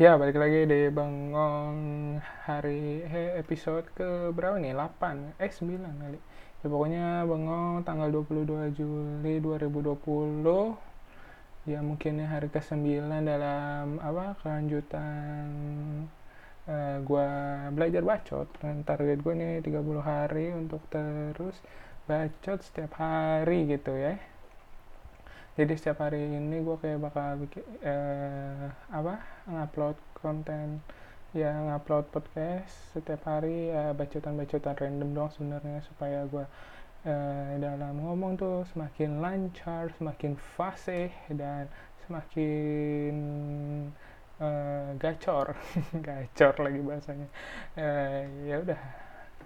Ya, balik lagi di Bengong hari eh, episode ke berapa nih? 8, eh 9 kali. Ya, pokoknya Bengong tanggal 22 Juli 2020. Ya mungkin hari ke-9 dalam apa kelanjutan eh, gua belajar bacot. Dan target gue nih 30 hari untuk terus bacot setiap hari gitu ya jadi setiap hari ini gue kayak bakal bikin eh, apa ngupload konten ya ngupload podcast. Setiap hari ya bacotan-bacotan random dong sebenarnya supaya gue eh, dalam ngomong tuh semakin lancar semakin fasih dan semakin eh, gacor. Gacor lagi bahasanya. Eh, ya udah.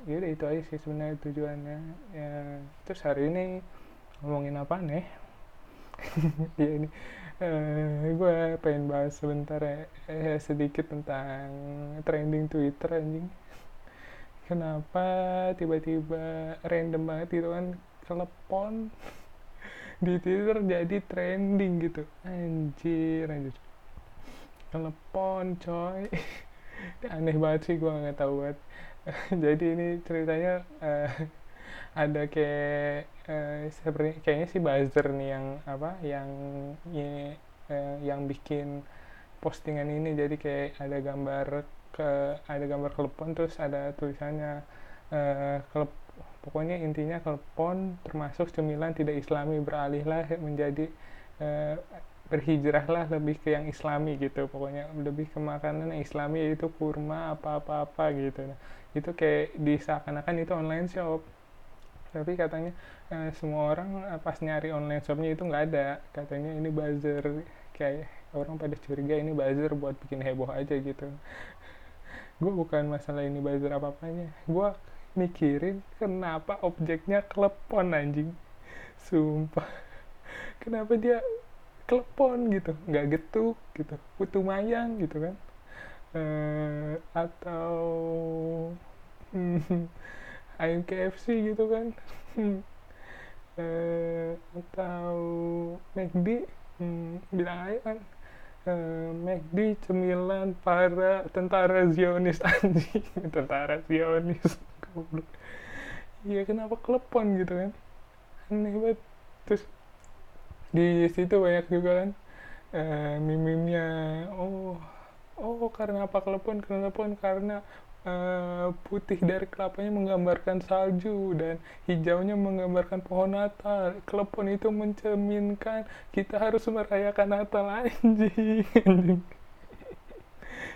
Ya itu aja sih sebenarnya tujuannya. Ya terus hari ini ngomongin apa nih ya ini uh, gue pengen bahas sebentar ya eh, sedikit tentang trending Twitter anjing. Kenapa tiba-tiba random banget gitu kan telepon di Twitter jadi trending gitu. Anjir anjir. Telepon coy. Aneh banget sih gue nggak tahu banget. Jadi ini ceritanya uh, ada kayak uh, seperti kayaknya si buzzer nih yang apa yang ya, uh, yang bikin postingan ini. Jadi kayak ada gambar ke ada gambar telepon terus ada tulisannya uh, klep pokoknya intinya telepon termasuk cemilan tidak islami. Beralihlah menjadi uh, berhijrahlah lebih ke yang islami gitu. Pokoknya lebih ke makanan yang islami yaitu kurma apa apa apa gitu. Nah, itu kayak di seakan-akan itu online shop tapi katanya eh, semua orang eh, pas nyari online shopnya itu nggak ada. Katanya ini buzzer kayak orang pada curiga ini buzzer buat bikin heboh aja gitu. Gue bukan masalah ini buzzer apa apanya. Gue mikirin kenapa objeknya klepon anjing. Sumpah. Kenapa dia klepon gitu? Nggak getuk gitu. Putu mayang gitu kan. Uh, atau hmm, ayam KFC gitu kan. Uh, atau McD hmm, bilang aja kan. Uh, McD cemilan para tentara Zionis anjing. Tentara Zionis iya kenapa klepon gitu kan? Aneh banget. Terus di situ banyak juga kan uh, mimimnya oh oh karena apa klepon karena klepon karena uh, putih dari kelapanya menggambarkan salju dan hijaunya menggambarkan pohon Natal. Klepon itu mencerminkan kita harus merayakan Natal anjing. anjing.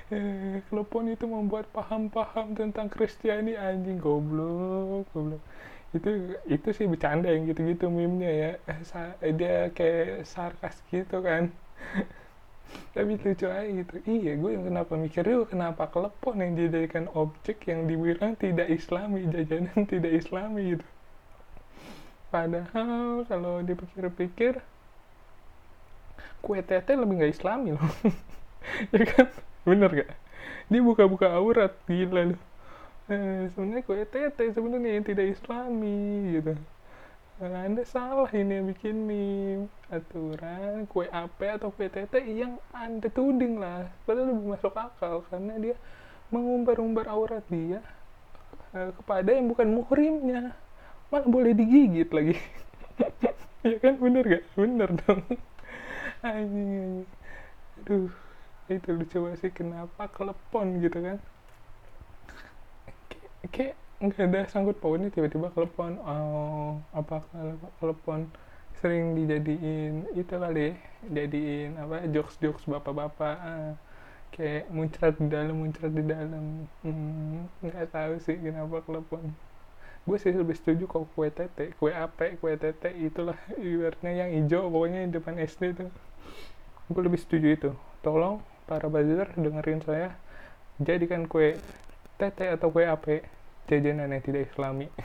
Eh, klepon itu membuat paham-paham tentang Kristiani anjing goblok goblok itu itu sih bercanda yang gitu-gitu meme-nya ya dia kayak sarkas gitu kan tapi lucu aja gitu. Iya gue yang kenapa mikir itu kenapa telepon yang dijadikan objek yang dibilang tidak islami jajanan tidak islami gitu. Padahal kalau dipikir-pikir kue tete lebih nggak islami loh. Ya kan? Bener gak dia buka-buka aurat gila loh. Eh, sebenarnya kue tete sebenarnya yang tidak islami gitu anda salah ini yang bikin meme. Aturan kue AP atau kue yang anda tuding lah. Padahal lebih masuk akal karena dia mengumbar-umbar aurat dia uh, kepada yang bukan muhrimnya. Malah boleh digigit lagi. Ya kan bener gak? Bener dong. Anjing aduh itu lucu sih kenapa kelepon gitu kan? Kayak nggak ada sangkut pautnya tiba-tiba telepon oh apa telepon sering dijadiin itu kali jadiin apa jokes jokes bapak-bapak ah, kayak muncrat di dalam muncrat di dalam. Hmm, nggak tahu sih kenapa telepon gue sih lebih setuju kok kue tete kue ape kue tete itulah ibaratnya yang hijau pokoknya di depan SD itu. Gue lebih setuju itu. Tolong para buzzer dengerin saya jadikan kue tete atau kue ape jajanan yang tidak islami.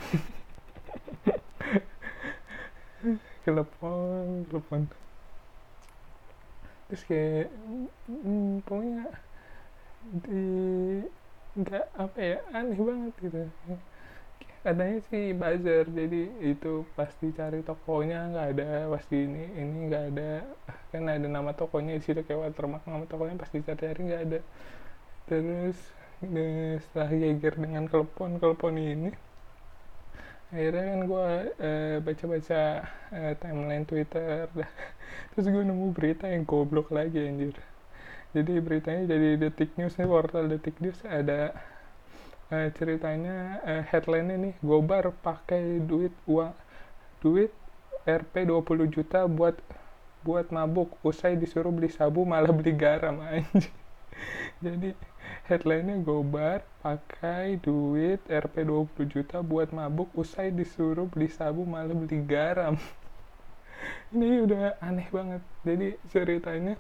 Telepon telepon terus kayak hmm, pokoknya di nggak apa ya aneh banget gitu. Katanya sih buzzer jadi itu pasti cari tokonya nggak ada pasti ini ini nggak ada. Kan ada nama tokonya di situ kayak watermark nama tokonya pasti cari-cari nggak ada. Terus setelah geger dengan telepon telepon ini. Akhirnya kan gue eh, baca-baca eh, timeline Twitter terus gue nemu berita yang goblok lagi anjir. Jadi beritanya jadi detik news nih portal detik news ada uh, ceritanya uh, headline nih Gobar pakai duit uang duit RP 20 juta buat buat mabuk. Usai disuruh beli sabu malah beli garam aja jadi headline-nya Gobar pakai duit RP 20 juta buat mabuk usai disuruh beli sabu malah beli garam ini udah aneh banget jadi ceritanya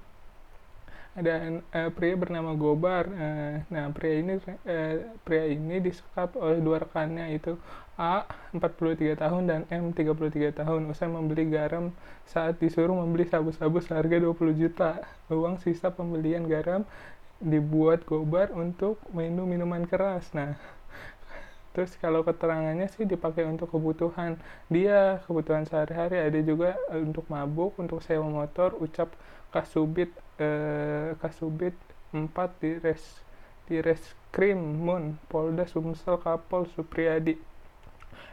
ada uh, pria bernama Gobar. Uh, nah, pria ini uh, pria ini disekap oleh dua rekannya itu A 43 tahun dan M 33 tahun usai membeli garam saat disuruh membeli sabu-sabu seharga 20 juta. Uang sisa pembelian garam dibuat Gobar untuk minum minuman keras. Nah, terus kalau keterangannya sih dipakai untuk kebutuhan dia kebutuhan sehari-hari. Ada juga untuk mabuk untuk sewa motor ucap kasubit eh, kasubit 4 di res di reskrim Mun Polda Sumsel Kapol Supriyadi.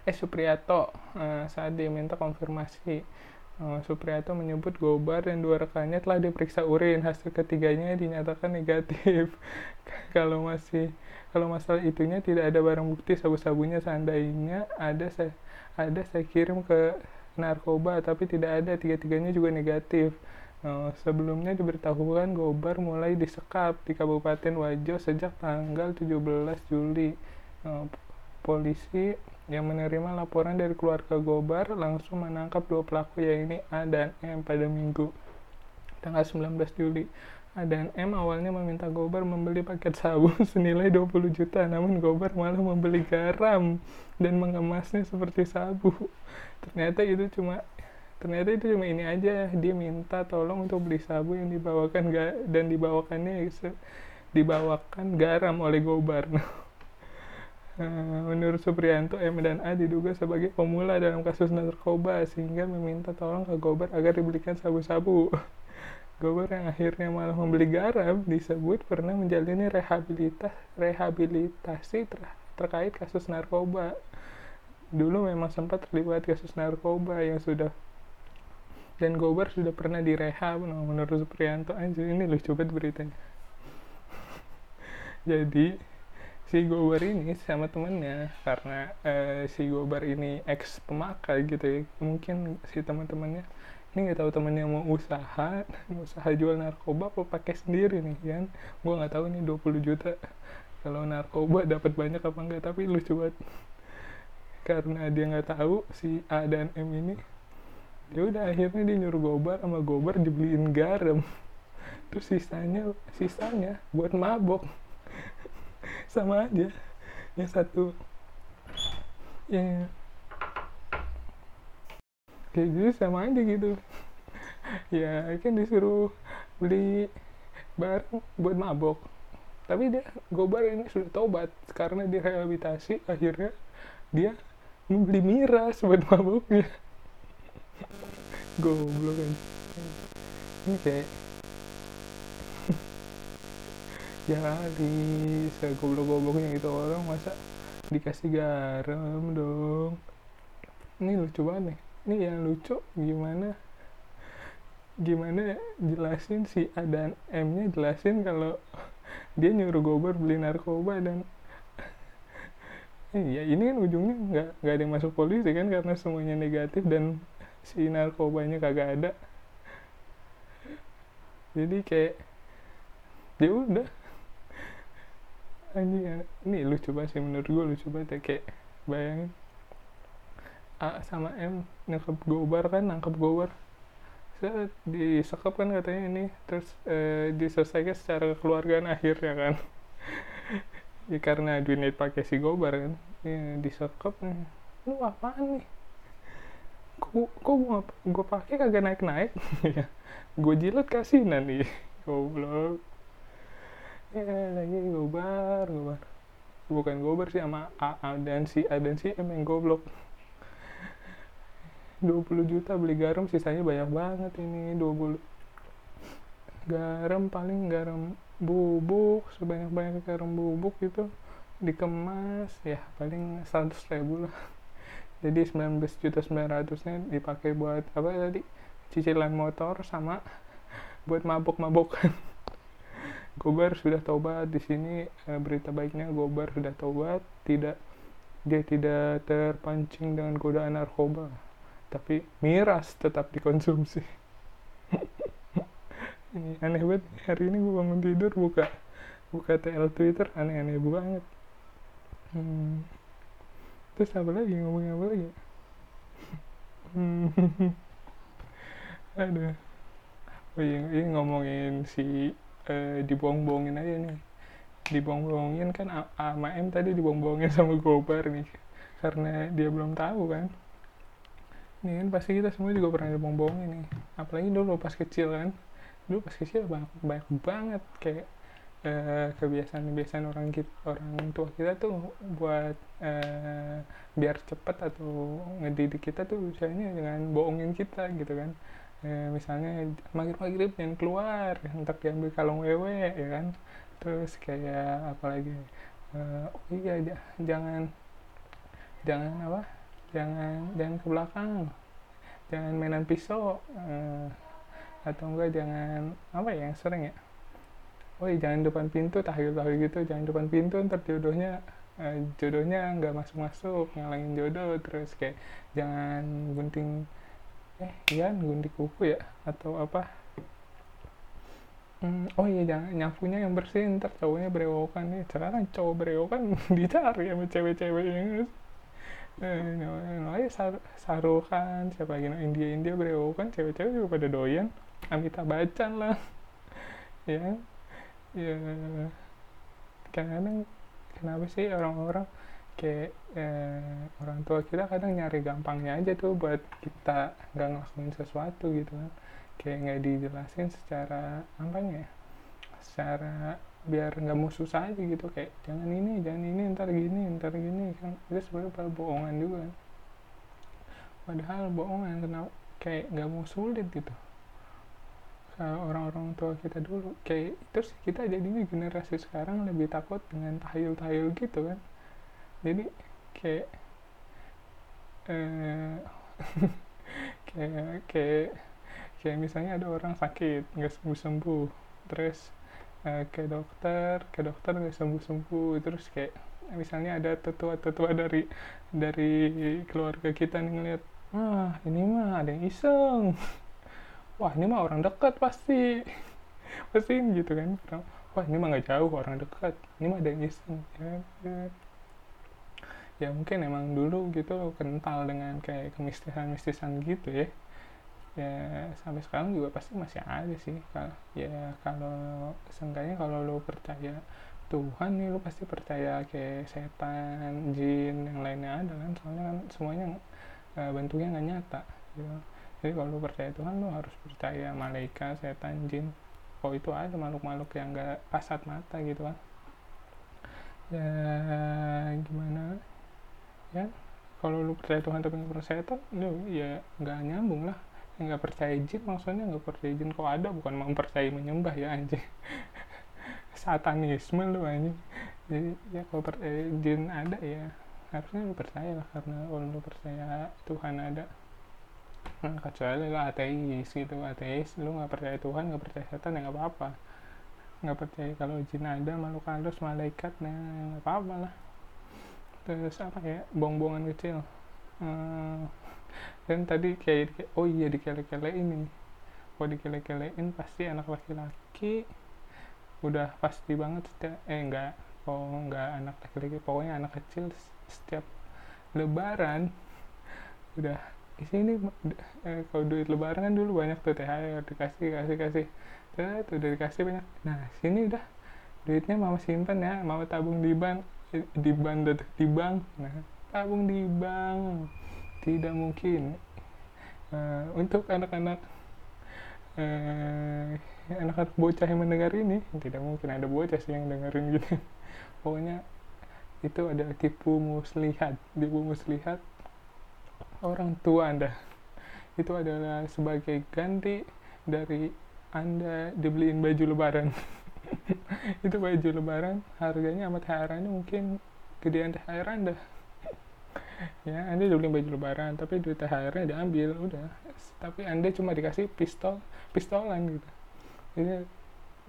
Eh Supriyato. Eh, saat diminta konfirmasi. eh, Supriyato menyebut Gobar dan dua rekannya telah diperiksa urin. Hasil ketiganya dinyatakan negatif. Kalau masih kalau masalah itunya tidak ada barang bukti sabu-sabunya. Seandainya ada saya ada saya kirim ke narkoba tapi tidak ada. Tiga-tiganya juga negatif. Nah, sebelumnya diberitahukan Gobar mulai disekap di Kabupaten Wajo sejak tanggal 17 Juli. Nah, polisi yang menerima laporan dari keluarga Gobar langsung menangkap dua pelaku yaitu A dan M pada minggu tanggal 19 Juli. A dan M awalnya meminta Gobar membeli paket sabun senilai 20 juta, namun Gobar malah membeli garam dan mengemasnya seperti sabu. Ternyata itu cuma ternyata itu cuma ini aja dia minta tolong untuk beli sabu yang dibawakan ga, dan dibawakannya dibawakan garam oleh Gobar menurut Supriyanto M dan A diduga sebagai pemula dalam kasus narkoba sehingga meminta tolong ke Gobar agar dibelikan sabu-sabu. Gobar yang akhirnya malah membeli garam disebut pernah menjalani rehabilitas rehabilitasi ter terkait kasus narkoba. Dulu memang sempat terlibat kasus narkoba yang sudah dan Gobar sudah pernah direhab. Nah, menurut Supriyanto aja ini lucu banget beritanya. Jadi si Gobar ini sama temennya karena uh, si Gobar ini ex pemakai gitu ya. Mungkin si teman-temannya ini nggak tahu temennya mau usaha usaha jual narkoba apa pakai sendiri nih kan? Gue nggak tahu nih 20 juta. Kalau narkoba dapat banyak apa enggak tapi lucu banget. Karena dia nggak tahu si A dan M ini ya udah akhirnya dia nyuruh gobar sama gobar dibeliin garam. Terus sisanya sisanya buat mabok sama aja yang satu. Ya. Kayak gitu sama aja gitu. Ya kan disuruh beli barang buat mabok. Tapi dia gobar ini sudah tobat karena dia rehabilitasi akhirnya dia membeli miras buat maboknya. Goblok kan ini kayak kali segoblok-gobloknya itu orang masa dikasih garam dong? Ini lucu banget nih. Ini yang lucu gimana? Gimana jelasin si A dan M nya jelasin kalau dia nyuruh gobar beli narkoba dan ya ini kan ujungnya nggak nggak ada yang masuk polisi kan karena semuanya negatif dan si narkobanya kagak ada. Jadi kayak ya udah anjing ini lucu banget sih menurut gue lucu banget ya. Kayak bayangin. A sama M nangkep gobar kan nangkep gobar. Saya disekap kan katanya ini terus eh, diselesaikan secara kekeluargaan akhirnya kan. Ya karena duit pakai si gobar kan. Ya, disekap lu apaan nih? Kok kok gue pakai kagak naik naik gue jilat kasih nanti goblok. ya lagi gobar gobar. Bukan gober sih sama A, A dan si A dan si M yang goblok 20 juta beli garam sisanya banyak banget ini 20 garam paling garam bubuk sebanyak-banyak garam bubuk itu dikemas ya paling 100 ribu lah. Jadi 19 juta 900 nya dipakai buat apa tadi? Cicilan motor sama buat mabok-mabokan Gobar sudah tobat di sini e, berita baiknya Gobar sudah tobat tidak dia tidak terpancing dengan godaan narkoba. Tapi miras tetap dikonsumsi. Ini aneh banget hari ini gue bangun tidur buka buka TL Twitter aneh-aneh banget. Hmm. terus apa lagi ngomongin apa lagi? Hmm. aduh. Oh iya ini ngomongin si uh, dibuang-buangin aja nih. Dibuang-buangin kan sama M tadi dibuang-buangin sama Gobar nih. Karena dia belum tahu kan. Ini kan pasti kita semua juga pernah dibuang-buangin nih. Apalagi dulu pas kecil kan. Dulu pas kecil banyak, banyak banget kayak uh, kebiasaan-kebiasaan orang kita orang tua kita tuh buat uh, biar cepet atau ngedidik kita tuh misalnya dengan bohongin kita gitu kan ya, misalnya maghrib maghrib yang keluar ntar diambil kalung wewe ya kan? Terus kayak apa lagi? Uh, oh iya jangan jangan apa? Jangan jangan ke belakang. Jangan mainan pisau. Uh, atau enggak jangan apa ya yang sering ya? Oh iya jangan depan pintu tahil tahil gitu jangan depan pintu ntar jodohnya jodohnya nggak masuk masuk ngalangin jodoh terus kayak jangan gunting eh iya gunting kuku ya? Atau apa? Hmm, oh iya jangan nyapunya yang bersih ntar cowoknya berewokan. Nih sekarang cowok berewokan dicari sama cewek-cewek yang ya sar sarukan siapa lagi? No India India berewokan cewek-cewek juga pada doyan. Amita Bachchan lah. Ya ya kadang kenapa sih orang-orang kayak eh, orang tua kita kadang nyari gampangnya aja tuh buat kita nggak ngelakuin sesuatu gitu kan. Kayak nggak dijelasin secara apa ya secara biar nggak mau susah aja gitu. Kayak jangan ini jangan ini ntar gini ntar gini kan. Itu sebenarnya bohongan juga kan. Padahal bohongan kenapa kayak nggak mau sulit gitu. Orang-orang tua kita dulu. Kayak terus kita jadinya generasi sekarang lebih takut dengan tahayul-tahayul gitu kan jadi kayak eh, kayak kayak kayak misalnya ada orang sakit nggak sembuh sembuh terus eh, ke dokter ke dokter nggak sembuh sembuh terus kayak misalnya ada tetua-tetua dari dari keluarga kita nih ngeliat ah ini mah ada yang iseng. Wah ini mah orang dekat pasti. Pasti gitu kan wah ini mah nggak jauh orang dekat ini mah ada yang iseng. Ya, ya ya mungkin emang dulu gitu kental dengan kayak kemistisan-mistisan gitu ya. Ya sampai sekarang juga pasti masih ada sih kalau ya kalau seenggaknya kalau lo percaya Tuhan nih lo pasti percaya kayak setan jin yang lainnya ada kan. Soalnya kan semuanya e, bentuknya nggak nyata gitu. Jadi kalau lo percaya Tuhan lo harus percaya malaikat setan jin. Oh itu ada makhluk-makhluk yang nggak kasat mata gitu kan. Ya gimana ya kalau lu percaya Tuhan tapi nggak percaya setan ya nggak nyambung lah. Nggak percaya jin maksudnya nggak percaya jin kok ada bukan mempercayai menyembah ya anjing. Satanisme lu anjing. Jadi ya kalau percaya jin ada ya harusnya lu percaya lah karena kalau lu percaya Tuhan ada. Nah kecuali lu ateis gitu ateis lu nggak percaya Tuhan nggak percaya setan ya nggak apa-apa. Nggak percaya kalau jin ada makhluk halus malaikat nah nggak apa-apa lah terus apa ya bong-bongan kecil. Hmm, dan tadi kayak oh iya dikele-kele ini. Kalau dikele-kelein pasti anak laki-laki udah pasti banget setiap eh enggak oh enggak anak laki-laki pokoknya anak kecil setiap lebaran udah di sini eh, kalau duit lebaran kan dulu banyak tuh THR dikasih kasih kasih tuh udah dikasih banyak. Nah sini udah duitnya mama simpan ya mama tabung di bank di bank di bank nah tabung di bank tidak mungkin. Uh, untuk anak-anak uh, anak-anak bocah yang mendengar ini tidak mungkin ada bocah sih yang dengerin gitu. Pokoknya itu adalah tipu muslihat. Tipu muslihat orang tua anda. Itu adalah sebagai ganti dari anda dibeliin baju lebaran itu baju lebaran harganya amat THR mungkin gedean THR anda. Ya anda dibeliin baju lebaran tapi duit THR nya diambil udah. Tapi anda cuma dikasih pistol pistolan gitu. Jadi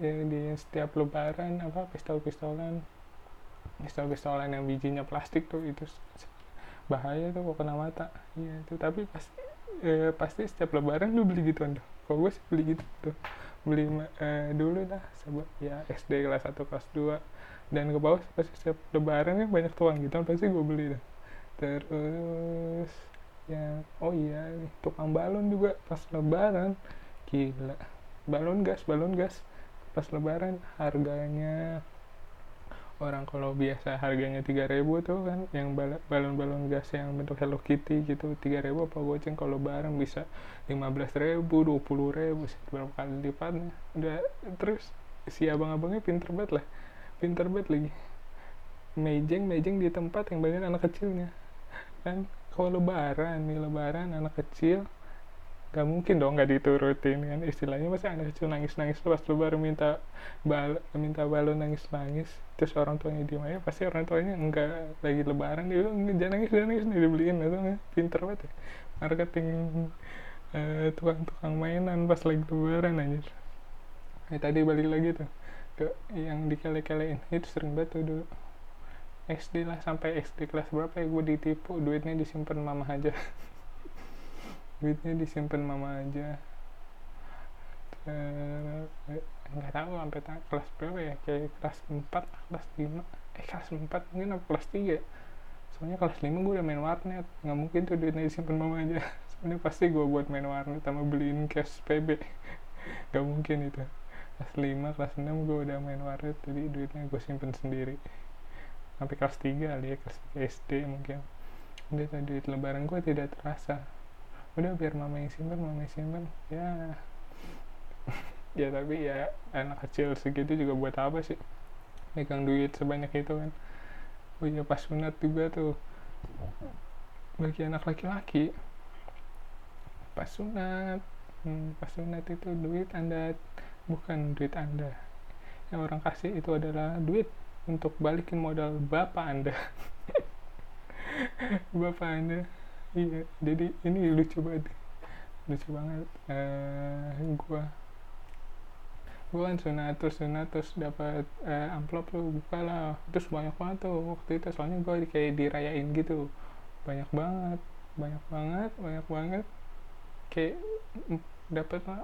ya, di setiap lebaran apa pistol pistolan pistol pistolan yang bijinya plastik tuh itu bahaya tuh kok kena mata. Iya itu. Tapi pasti eh, pasti setiap lebaran lu beli gitu tuh. Kalau gue sih beli gitu tuh beli eh, dulu lah sebab ya SD kelas 1 kelas 2 dan ke bawah pasti setiap lebaran kan banyak tuang gitu pasti gue beli dah. Terus ya oh iya nih tukang balon juga pas lebaran. Gila. Balon gas balon gas. Pas lebaran harganya orang kalau biasa harganya 3000 tuh kan yang balon-balon gas yang bentuk Hello Kitty gitu 3000 apa goceng kalau bareng bisa 15000 20000 berapa kali lipatnya udah terus si abang-abangnya pinter banget lah pinter banget lagi. Mejeng mejeng di tempat yang banyak anak kecilnya. Kan kalau lebaran nih lebaran anak kecil gak mungkin dong gak diturutin kan? Istilahnya masa anak kecil nangis nangis pas lu baru minta bal minta balon nangis nangis terus orang tuanya diem aja pasti orang tuanya enggak lagi lebaran dia bilang jangan nangis jangan nangis nih dibeliin itu pinter banget ya. Marketing uh, tukang-tukang mainan pas lagi lebaran aja eh, tadi balik lagi tuh ke yang dikele-kelein. Itu sering banget tuh dulu. SD lah sampai SD kelas berapa ya gue ditipu duitnya disimpan mama aja duitnya disimpan mama aja. Nggak tahu sampai kelas berapa ya? Kayak kelas 4 kelas 5 eh kelas 4 mungkin apa kelas 3 soalnya kelas 5 gue udah main warnet. Nggak mungkin tuh duitnya disimpan mama aja. Soalnya pasti gue buat main warnet sama beliin cash PB nggak mungkin itu. Kelas 5 kelas 6 gue udah main warnet jadi duitnya gue simpen sendiri. Sampai kelas 3 kali ya kelas 3 SD mungkin. Udah duit lebaran gue tidak terasa udah biar mama yang simpen mama yang simpen. Ya. Ya tapi ya anak kecil segitu juga buat apa sih? Megang duit sebanyak itu kan. Oh iya pas sunat juga tuh. Bagi anak laki-laki pas sunat hmm, pas sunat itu duit anda bukan duit anda. Yang orang kasih itu adalah duit untuk balikin modal bapak anda. Bapak anda iya jadi ini lucu banget. Lucu banget. Uh, gua gua kan sunat terus sunat terus dapat uh, amplop lu buka lah. Terus banyak banget tuh waktu itu soalnya gua kayak dirayain gitu. Banyak banget banyak banget banyak banget. Kayak dapat lah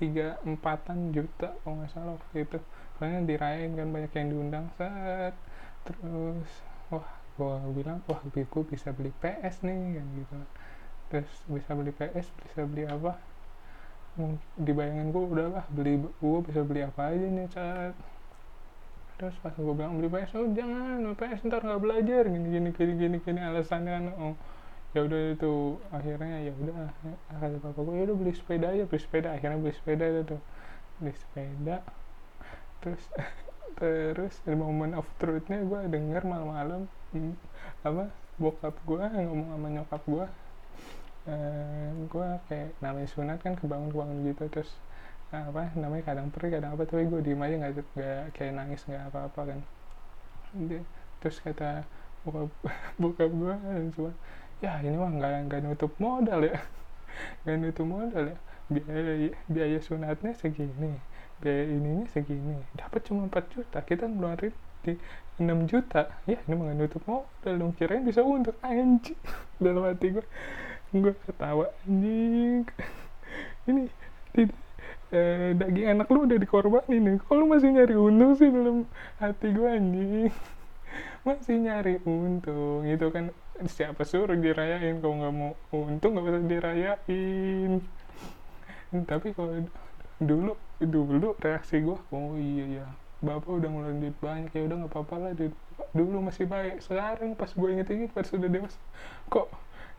tiga empatan juta kalau nggak salah waktu itu. Soalnya dirayain kan banyak yang diundang set. Terus wah gue bilang wah gue bisa beli PS nih kan gitu. Terus bisa beli PS bisa beli apa? Di bayangan gue udah lah beli gue bisa beli apa aja nih saat terus pas gue bilang beli PS oh jangan PS ntar nggak belajar. Gini gini gini gini gini alasannya kan oh ya udah itu akhirnya ya udah kata bapak gue ya udah beli sepeda aja beli sepeda akhirnya beli sepeda itu tuh. Beli sepeda. Terus terus di moment of truthnya gue denger malam-malam apa? Bokap gue ngomong sama nyokap gue uh, gue kayak namanya sunat kan kebangun kebangun gitu terus uh, apa namanya kadang perih kadang apa tapi gue diem aja nggak kayak nangis nggak apa-apa kan. Terus kata bokap bokap gue cuma ya ini mah nggak nggak nutup modal ya nggak nutup modal ya. Biaya biaya sunatnya segini biaya ininya segini. Dapat cuma 4 juta kita ngeluarin di 6 juta. Ya ini mah nutup modal dong. Kirain bisa untuk anjing. Dalam hati gue gue ketawa anjing. Ini di, eh, daging anak lu udah dikorbanin nih. Kalau masih nyari untung sih? Dalam hati gue anjing. Masih nyari untung. Itu kan siapa suruh dirayain? Kalau nggak mau untung nggak bisa dirayain. Tapi kalau dulu dulu reaksi gue oh iya ya bapak udah ngeluarin duit banyak ya udah nggak apa-apa lah duit dulu masih baik sekarang pas gue inget-inget pas sudah dewasa kok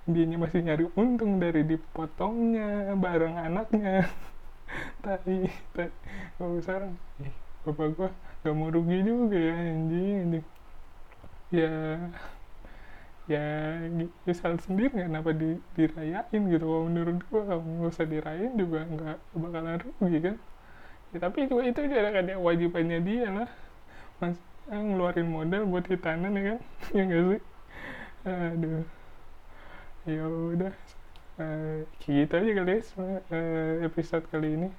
dia masih nyari untung dari dipotongnya barang anaknya. Tapi tapi kalau sekarang eh, bapak gue gak mau rugi juga ya anjing anjing. Ya ya misal sendiri kenapa di, dirayain gitu. Kalau menurut gua kalau nggak usah dirayain juga nggak bakalan rugi kan ya, tapi itu itu juga ya wajibannya dia lah. Mas eh, ngeluarin modal buat hitanan ya kan? Ya nggak sih? Aduh. Ya udah. Uh, gitu aja kali ya uh, episode kali ini.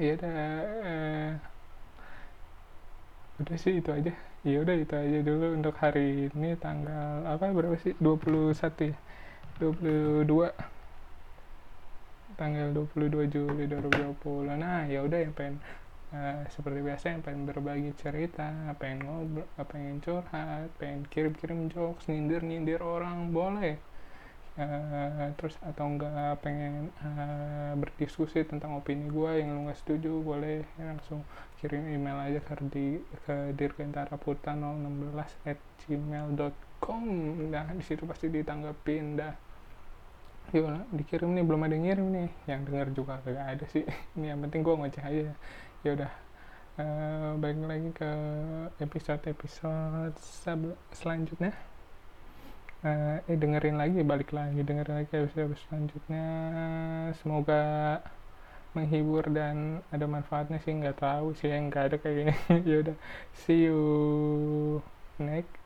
Ya udah uh, udah sih itu aja. Ya udah itu aja dulu untuk hari ini tanggal apa berapa sih? 21 ya? 22 tanggal 22 Juli 2020 nah ya udah yang pengen uh, seperti biasa yang pengen berbagi cerita pengen ngobrol pengen curhat pengen kirim-kirim jokes nyindir-nyindir orang boleh. Uh, terus atau enggak pengen uh, berdiskusi tentang opini gue yang lu nggak setuju boleh. Ya, langsung kirim email aja ke di ke dirgantara putra 016 at gmail.com nah di situ pasti ditanggepin dah yuk dikirim nih belum ada yang ngirim nih. Yang dengar juga gak ada sih. Ini yang penting gue ngoceh aja. Ya udah. Uh, balik lagi ke episode episode selanjutnya. Uh, eh dengerin lagi balik lagi. Dengerin lagi episode selanjutnya. Semoga menghibur dan ada manfaatnya sih. Nggak tahu sih yang nggak ada kayaknya ya udah. See you next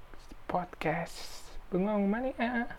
podcast. Bengong mania